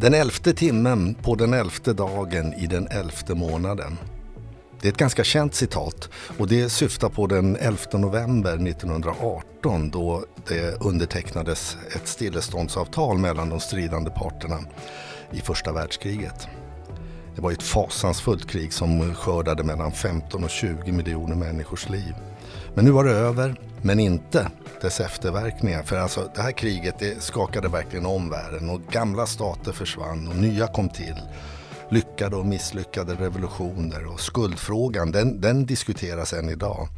Den elfte timmen på den elfte dagen i den elfte månaden. Det är ett ganska känt citat och det syftar på den 11 november 1918 då det undertecknades ett stilleståndsavtal mellan de stridande parterna i första världskriget. Det var ett fasansfullt krig som skördade mellan 15 och 20 miljoner människors liv. Men nu var det över, men inte dess efterverkningar. För alltså, det här kriget det skakade verkligen om världen och gamla stater försvann och nya kom till. Lyckade och misslyckade revolutioner och skuldfrågan den, den diskuteras än idag.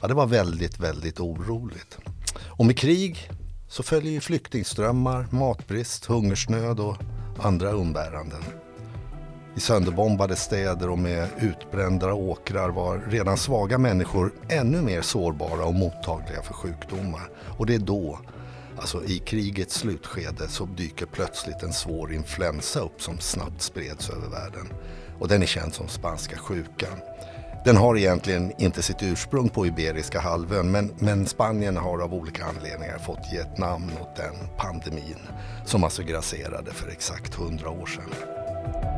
Ja, det var väldigt, väldigt oroligt. Och med krig så följer ju flyktingströmmar, matbrist, hungersnöd och andra umbäranden. I sönderbombade städer och med utbrända åkrar var redan svaga människor ännu mer sårbara och mottagliga för sjukdomar. Och det är då, alltså i krigets slutskede, så dyker plötsligt en svår influensa upp som snabbt spreds över världen. Och den är känd som spanska sjukan. Den har egentligen inte sitt ursprung på Iberiska halvön men, men Spanien har av olika anledningar fått ge ett namn åt den pandemin som alltså grasserade för exakt hundra år sedan.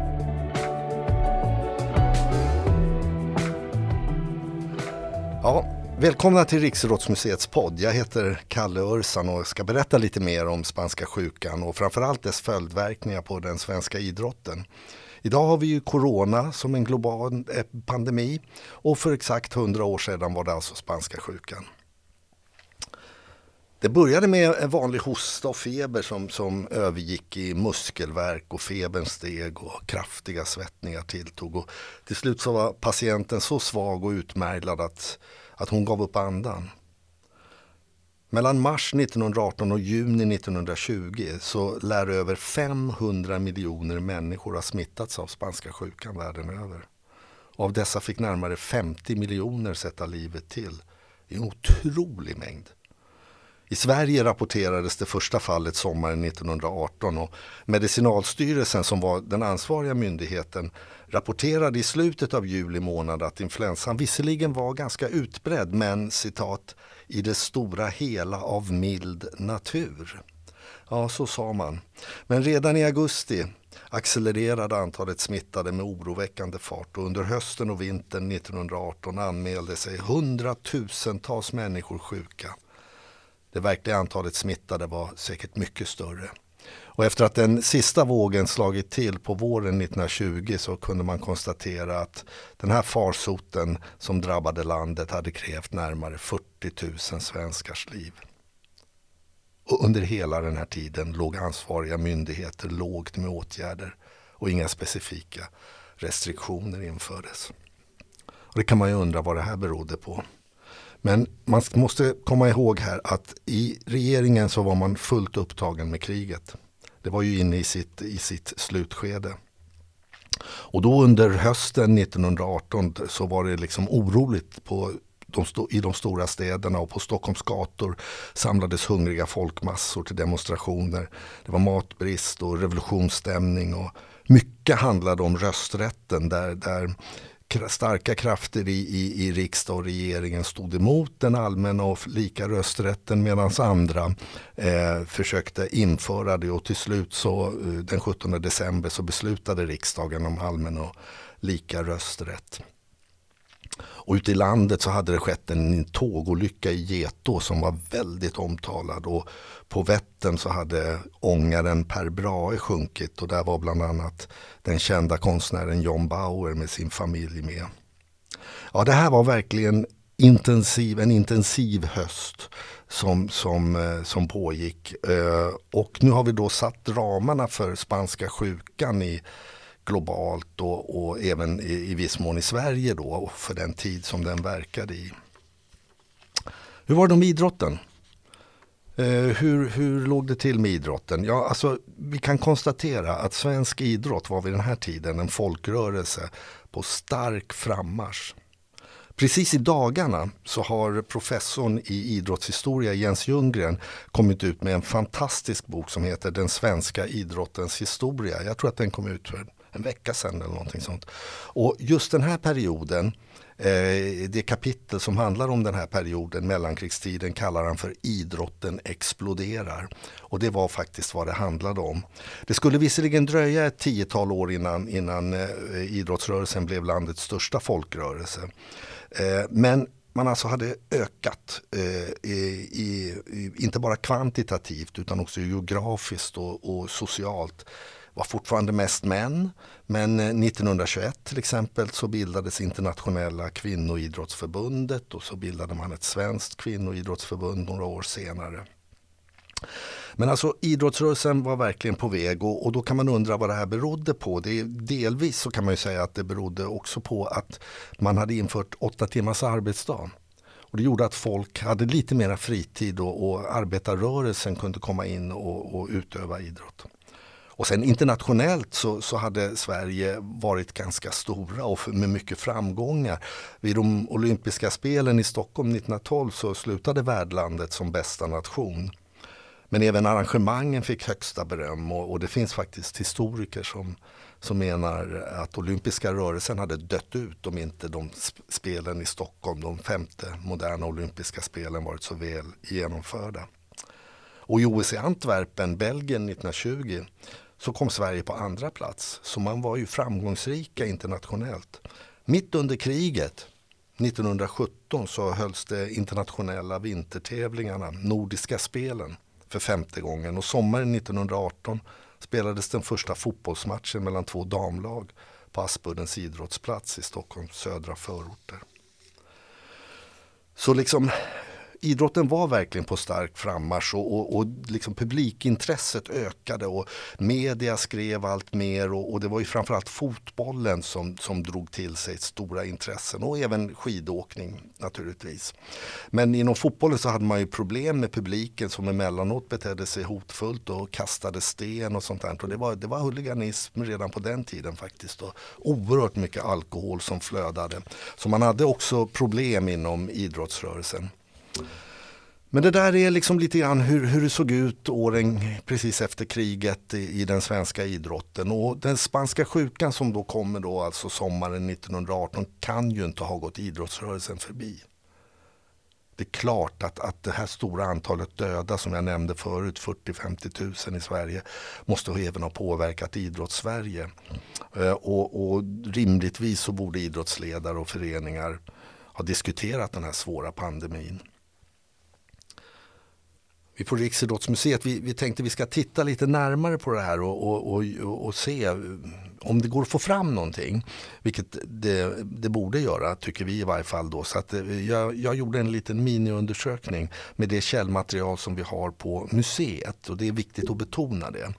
Ja, välkomna till Riksrådsmuseets podd. Jag heter Kalle Örsan och ska berätta lite mer om spanska sjukan och framförallt dess följdverkningar på den svenska idrotten. Idag har vi ju corona som en global eh, pandemi och för exakt hundra år sedan var det alltså spanska sjukan. Det började med en vanlig hosta och feber som, som övergick i muskelvärk och febern steg och kraftiga svettningar tilltog. Och till slut så var patienten så svag och utmärglad att, att hon gav upp andan. Mellan mars 1918 och juni 1920 så lär över 500 miljoner människor ha smittats av spanska sjukan världen över. Och av dessa fick närmare 50 miljoner sätta livet till. Det är en otrolig mängd. I Sverige rapporterades det första fallet sommaren 1918 och Medicinalstyrelsen som var den ansvariga myndigheten rapporterade i slutet av juli månad att influensan visserligen var ganska utbredd men citat i det stora hela av mild natur. Ja, så sa man. Men redan i augusti accelererade antalet smittade med oroväckande fart och under hösten och vintern 1918 anmälde sig hundratusentals människor sjuka. Det verkliga antalet smittade var säkert mycket större. Och efter att den sista vågen slagit till på våren 1920 så kunde man konstatera att den här farsoten som drabbade landet hade krävt närmare 40 000 svenskars liv. Och under hela den här tiden låg ansvariga myndigheter lågt med åtgärder och inga specifika restriktioner infördes. Och det kan man ju undra vad det här berodde på. Men man måste komma ihåg här att i regeringen så var man fullt upptagen med kriget. Det var ju inne i sitt, i sitt slutskede. Och då under hösten 1918 så var det liksom oroligt på de i de stora städerna och på Stockholms gator samlades hungriga folkmassor till demonstrationer. Det var matbrist och revolutionsstämning och mycket handlade om rösträtten där, där starka krafter i, i, i riksdag och regeringen stod emot den allmänna och lika rösträtten medan andra eh, försökte införa det och till slut så eh, den 17 december så beslutade riksdagen om allmän och lika rösträtt. Och ute i landet så hade det skett en tågolycka i Getå som var väldigt omtalad. Och på Vättern så hade ångaren Per Brahe sjunkit och där var bland annat den kända konstnären John Bauer med sin familj med. Ja, det här var verkligen intensiv, en intensiv höst som, som, eh, som pågick. Eh, och nu har vi då satt ramarna för spanska sjukan i globalt och, och även i, i viss mån i Sverige då för den tid som den verkade i. Hur var det med idrotten? Eh, hur, hur låg det till med idrotten? Ja, alltså, vi kan konstatera att svensk idrott var vid den här tiden en folkrörelse på stark frammarsch. Precis i dagarna så har professorn i idrottshistoria Jens Ljunggren kommit ut med en fantastisk bok som heter Den svenska idrottens historia. Jag tror att den kom ut för en vecka sedan eller någonting sånt. Och just den här perioden Eh, det kapitel som handlar om den här perioden, mellankrigstiden, kallar han för Idrotten exploderar. Och det var faktiskt vad det handlade om. Det skulle visserligen dröja ett tiotal år innan, innan eh, idrottsrörelsen blev landets största folkrörelse. Eh, men man alltså hade ökat, eh, i, i, inte bara kvantitativt utan också geografiskt och, och socialt var fortfarande mest män. Men eh, 1921 till exempel så bildades internationella kvinnoidrottsförbundet och så bildade man ett svenskt kvinnoidrottsförbund några år senare. Men alltså idrottsrörelsen var verkligen på väg och, och, då kan man undra vad det här berodde på. Det, delvis så kan man ju säga att det berodde också på att man hade infört åtta timmars arbetsdag. Och det gjorde att folk hade lite mera fritid och, och arbetarrörelsen kunde komma in och, och utöva idrott. Och sen internationellt så, så, hade Sverige varit ganska stora och med mycket framgångar. Vid de olympiska spelen i Stockholm 1912 så slutade värdlandet som bästa nation. Men även arrangemangen fick högsta beröm och, och det finns faktiskt historiker som, som menar att olympiska rörelsen hade dött ut om inte de spelen i Stockholm, de femte moderna olympiska spelen varit så väl genomförda. Och i OS i Antwerpen, Belgien 1920 så kom Sverige på andra plats. Så man var ju framgångsrika internationellt. Mitt under kriget 1917 så hölls det internationella vintertävlingarna, Nordiska spelen, för femte gången. Och sommaren 1918 spelades den första fotbollsmatchen mellan två damlag på Aspuddens idrottsplats i Stockholms södra förorter. Så liksom idrotten var verkligen på stark frammarsch och, och, och liksom publikintresset ökade och media skrev allt mer och, och, det var ju framförallt fotbollen som, som drog till sig stora intressen och även skidåkning naturligtvis. Men inom fotbollen så hade man ju problem med publiken som emellanåt betedde sig hotfullt och kastade sten och sånt där. Och det var, det var huliganism redan på den tiden faktiskt och oerhört mycket alkohol som flödade. Så man hade också problem inom idrottsrörelsen. Men det där är liksom lite grann hur, hur det såg ut åren precis efter kriget i, i, den svenska idrotten. Och den spanska sjukan som då kommer då alltså sommaren 1918 kan ju inte ha gått idrottsrörelsen förbi. Det är klart att, att det här stora antalet döda som jag nämnde förut, 40-50 000 i Sverige, måste även ha påverkat idrottssverige. Eh, och, och rimligtvis så borde idrottsledare och föreningar ha diskuterat den här svåra pandemin vi på Riksidrottsmuseet vi, vi tänkte vi ska titta lite närmare på det här och, och, och, och se om det går att få fram någonting, vilket det, det, borde göra, tycker vi i varje fall. Då. Så att eh, jag, jag gjorde en liten miniundersökning med det källmaterial som vi har på museet och det är viktigt att betona det.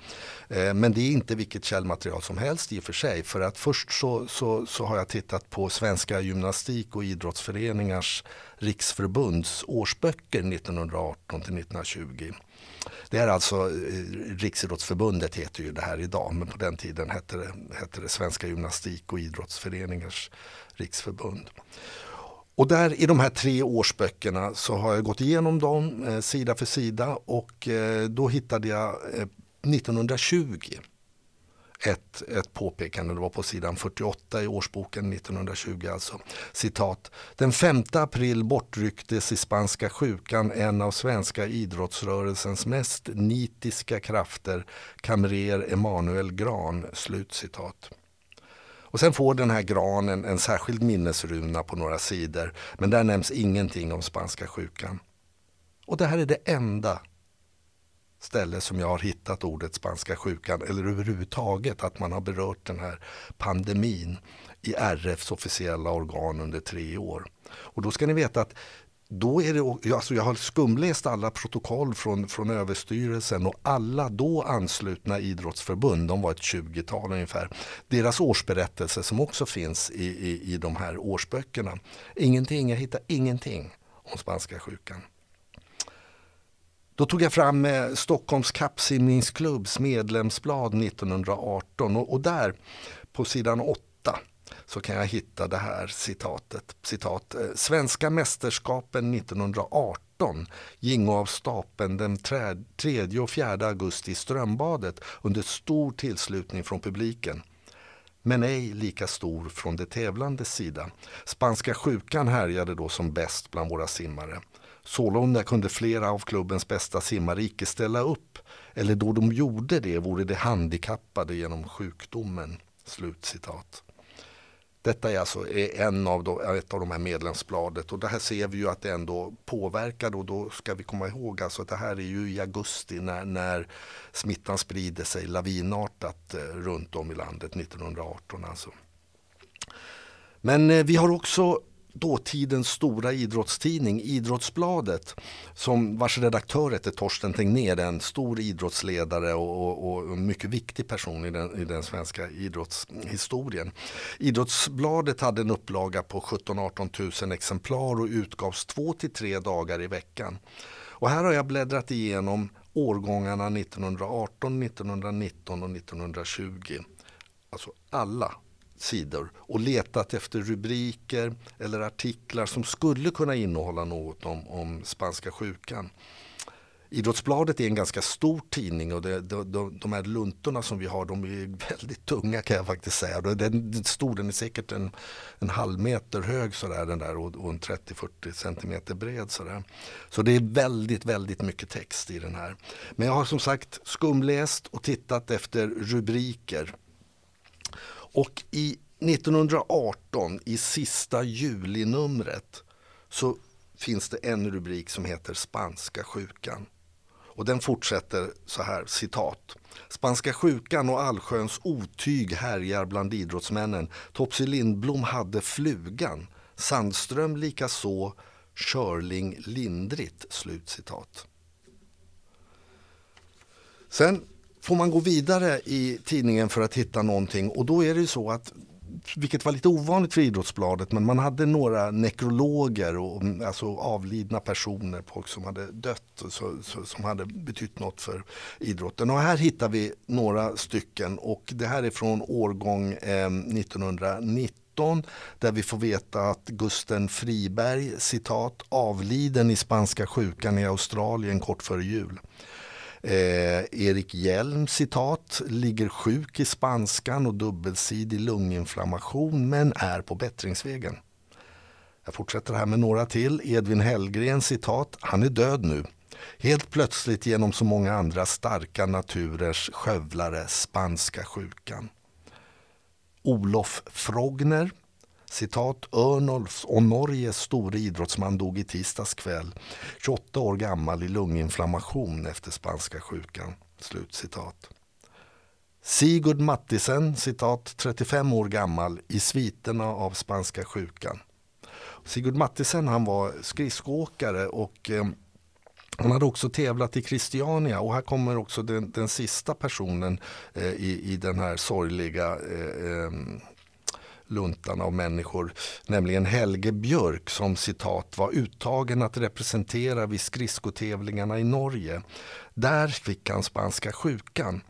Eh, men det är inte vilket källmaterial som helst i och för sig. För att först så, så, så har jag tittat på Svenska gymnastik och idrottsföreningars riksförbunds årsböcker 1918 till 1920. Det är alltså eh, Riksidrottsförbundet heter ju det här idag men på den tiden hette det, hette det Svenska gymnastik och idrottsföreningars riksförbund. Och där i de här tre årsböckerna så har jag gått igenom dem eh, sida för sida och eh, då hittade jag eh, 1920 ett, ett påpekande, det var på sidan 48 i årsboken 1920 alltså. Citat. Den 5 april bortrycktes i spanska sjukan en av svenska idrottsrörelsens mest nitiska krafter, kamrer Emanuel Gran. Slut citat. Och sen får den här granen en särskild minnesruna på några sidor. Men där nämns ingenting om spanska sjukan. Och det här är det enda ställe som jag har hittat ordet spanska sjukan eller överhuvudtaget att man har berört den här pandemin i RFs officiella organ under tre år. Och då ska ni veta att då är det, alltså jag har skumläst alla protokoll från, från Överstyrelsen och alla då anslutna idrottsförbund, de var ett 20-tal ungefär, deras årsberättelse som också finns i, i, i de här årsböckerna. Ingenting, jag hittar ingenting om spanska sjukan. Då tog jag fram eh, Stockholms kappsimningsklubbs medlemsblad 1918 och, och där på sidan 8 så kan jag hitta det här citatet. Citat, eh, Svenska mästerskapen 1918 gingo av stapeln den 3 och 4 augusti i Strömbadet under stor tillslutning från publiken. men ej lika stor från det tävlandes sida. Spanska sjukan härjade då som bäst bland våra simmare. Sålunda kunde flera av klubbens bästa simmare icke ställa upp, eller då de gjorde det vore de handikappade genom sjukdomen. Slutcitat. Detta är alltså e- en av de, ett av de här medlemsbladet och det här ser vi ju att det ändå påverkar och då ska vi komma ihåg alltså att det här är ju i augusti när, när smittan sprider sig lavinartat eh, runt om i landet 1918 alltså. Men eh, vi har också dåtidens stora idrottstidning Idrottsbladet som vars redaktör hette Torsten Tegnér, en stor idrottsledare och, och, och mycket viktig person i den, i den, svenska idrottshistorien. Idrottsbladet hade en upplaga på 17-18 000 exemplar och utgavs två till tre dagar i veckan. Och här har jag bläddrat igenom årgångarna 1918, 1919 och 1920. Alltså alla sidor och letat efter rubriker eller artiklar som skulle kunna innehålla något om, om spanska sjukan. Idrottsbladet är en ganska stor tidning och det, de, de, de här luntorna som vi har de är väldigt tunga kan jag faktiskt säga. Den är stor, den är säkert en, en halv meter hög sådär, den där, och, och en 30-40 centimeter bred. Sådär. Så det är väldigt, väldigt mycket text i den här. Men jag har som sagt skumläst och tittat efter rubriker och i 1918 i sista julinumret så finns det en rubrik som heter Spanska sjukan. Och den fortsätter så här, citat. Spanska sjukan och allsköns otyg härjar bland idrottsmännen. Topsy Lindblom hade flugan. Sandström likaså. Körling lindrigt. Slut citat. Sen får man gå vidare i tidningen för att hitta någonting och då är det ju så att vilket var lite ovanligt för Idrottsbladet, men man hade några nekrologer och mm, alltså avlidna personer, folk som hade dött, så, så, som hade betytt något för idrotten. Och här hittar vi några stycken och det här är från årgång eh, 1919 där vi får veta att Gusten Friberg, citat, avliden i spanska sjukan i Australien kort före jul. Eh, Erik Hjelm citat, ligger sjuk i spanskan och dubbelsidig lunginflammation men är på bättringsvägen. Jag fortsätter här med några till. Edvin Hellgren citat, han är död nu. Helt plötsligt genom så många andra starka naturers skövlare spanska sjukan. Olof Frogner Citat Örnolfs och Norges store idrottsman dog i tisdags kväll, 28 år gammal i lunginflammation efter spanska sjukan. Slut citat. Sigurd Mattisen, citat 35 år gammal, i sviterna av spanska sjukan. Sigurd Mattisen han var skridskoåkare och eh, han hade också tävlat i Christiania och här kommer också den, den sista personen eh, i, i den här sorgliga eh, eh luntan av människor, nämligen Helge Björk som citat var uttagen att representera vid skridskotävlingarna i Norge. Där fick han spanska sjukan.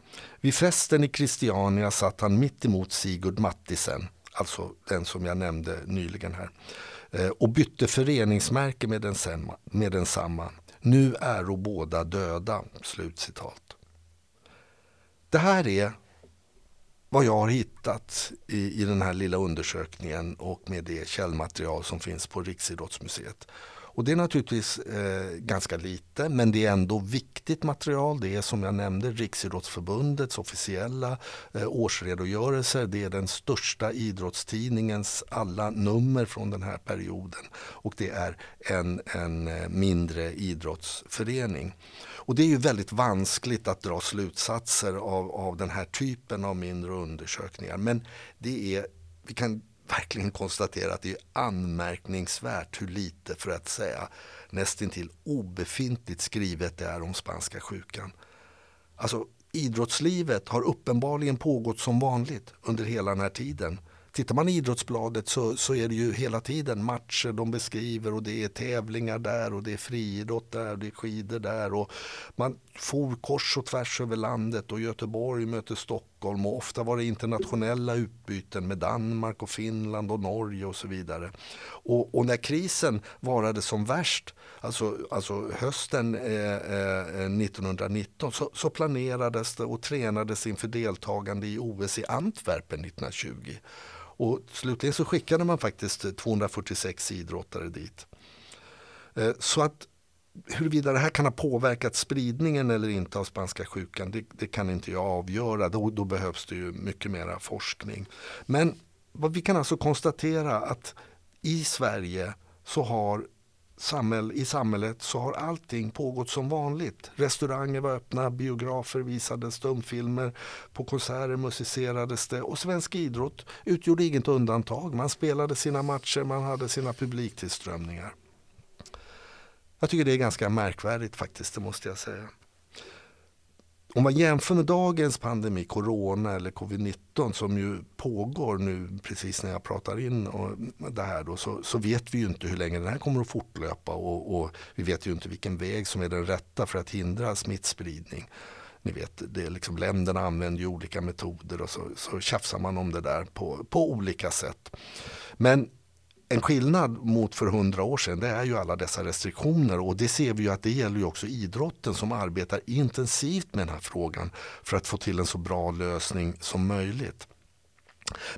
Vid festen i Christiania satt han mitt emot Sigurd Mattisen, alltså den som jag nämnde nyligen här, eh, och bytte föreningsmärke med, densamma. Med densamma. Nu är båda döda. Slutcitat. Det här är vad jag har hittat i, i den här lilla undersökningen och med det källmaterial som finns på Riksidrottsmuseet. Och det är naturligtvis eh, ganska lite men det är ändå viktigt material. Det är som jag nämnde Riksidrottsförbundets officiella eh, årsredogörelser. Det är den största idrottstidningens alla nummer från den här perioden. Och det är en, en eh, mindre idrottsförening. Och det är ju väldigt vanskligt att dra slutsatser av, av den här typen av mindre undersökningar. Men det är, vi kan verkligen konstatera att det är anmärkningsvärt hur lite, för att säga nästintill obefintligt skrivet det är om spanska sjukan. Alltså idrottslivet har uppenbarligen pågått som vanligt under hela den här tiden tittar man i Idrottsbladet så, så är det ju hela tiden matcher de beskriver och det är tävlingar där och det är friidrott där och det är skidor där. Och man for kors och tvärs över landet och Göteborg möter Stockholm och ofta var det internationella utbyten med Danmark och Finland och Norge och så vidare. Och, och när krisen varade som värst, alltså, alltså hösten eh, eh, 1919, så, så planerades det och tränades inför deltagande i OS i Antwerpen 1920. Och slutligen så skickade man faktiskt 246 idrottare dit. Eh, så att huruvida det här kan ha påverkat spridningen eller inte av spanska sjukan, det, det kan inte jag avgöra. Då, då, behövs det ju mycket mera forskning. Men vad vi kan alltså konstatera att i Sverige så har samhäll, i samhället så har allting pågått som vanligt. Restauranger var öppna, biografer visade stumfilmer, på konserter musicerades det och svensk idrott utgjorde inget undantag. Man spelade sina matcher, man hade sina publiktillströmningar. Jag tycker det är ganska märkvärdigt faktiskt, det måste jag säga. Om man jämför med dagens pandemi, corona eller covid-19 som ju pågår nu precis när jag pratar in och det här då, så, så vet vi ju inte hur länge den här kommer att fortlöpa och, och, vi vet ju inte vilken väg som är den rätta för att hindra smittspridning. Ni vet, det är liksom, länderna använder ju olika metoder och så, så tjafsar man om det där på, på olika sätt. Men en skillnad mot för hundra år sedan det är ju alla dessa restriktioner och det ser vi ju att det gäller ju också idrotten som arbetar intensivt med den här frågan för att få till en så bra lösning som möjligt.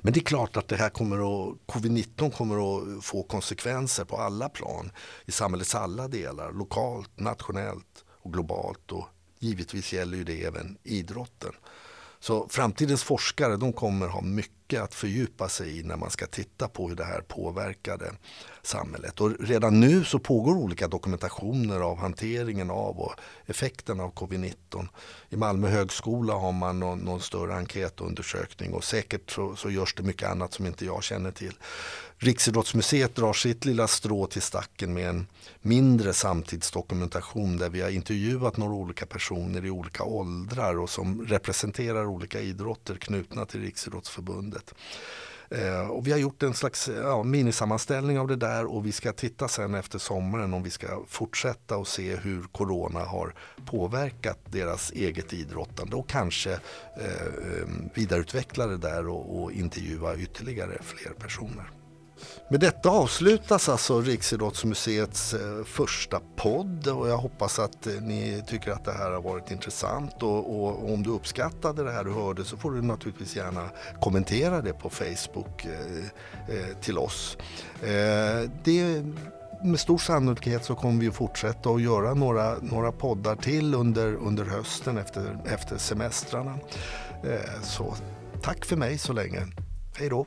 Men det är klart att det här kommer att, covid-19 kommer att få konsekvenser på alla plan i samhällets alla delar, lokalt, nationellt och globalt och givetvis gäller ju det även idrotten. Så framtidens forskare de kommer ha mycket att fördjupa sig i när man ska titta på hur det här påverkade samhället. Och redan nu så pågår olika dokumentationer av hanteringen av och effekten av covid-19. I Malmö högskola har man någon, någon större enkätundersökning och säkert så, så görs det mycket annat som inte jag känner till. Riksidrottsmuseet drar sitt lilla strå till stacken med en mindre samtidsdokumentation där vi har intervjuat några olika personer i olika åldrar och som representerar olika idrotter knutna till Riksidrottsförbundet landet. Eh, och vi har gjort en slags eh, ja, minisammanställning av det där och vi ska titta sen efter sommaren om vi ska fortsätta och se hur corona har påverkat deras eget idrottande och kanske eh, eh vidareutveckla det där och, och intervjua ytterligare fler personer. Med detta avslutas alltså Riksidrottsmuseets eh, första podd och jag hoppas att eh, ni tycker att det här har varit intressant och, och, om du uppskattade det här du hörde så får du naturligtvis gärna kommentera det på Facebook eh, eh till oss. det med stor sannolikhet så kommer vi att fortsätta att göra några, några poddar till under, under hösten efter, efter semestrarna. så tack för mig så länge. Hej då!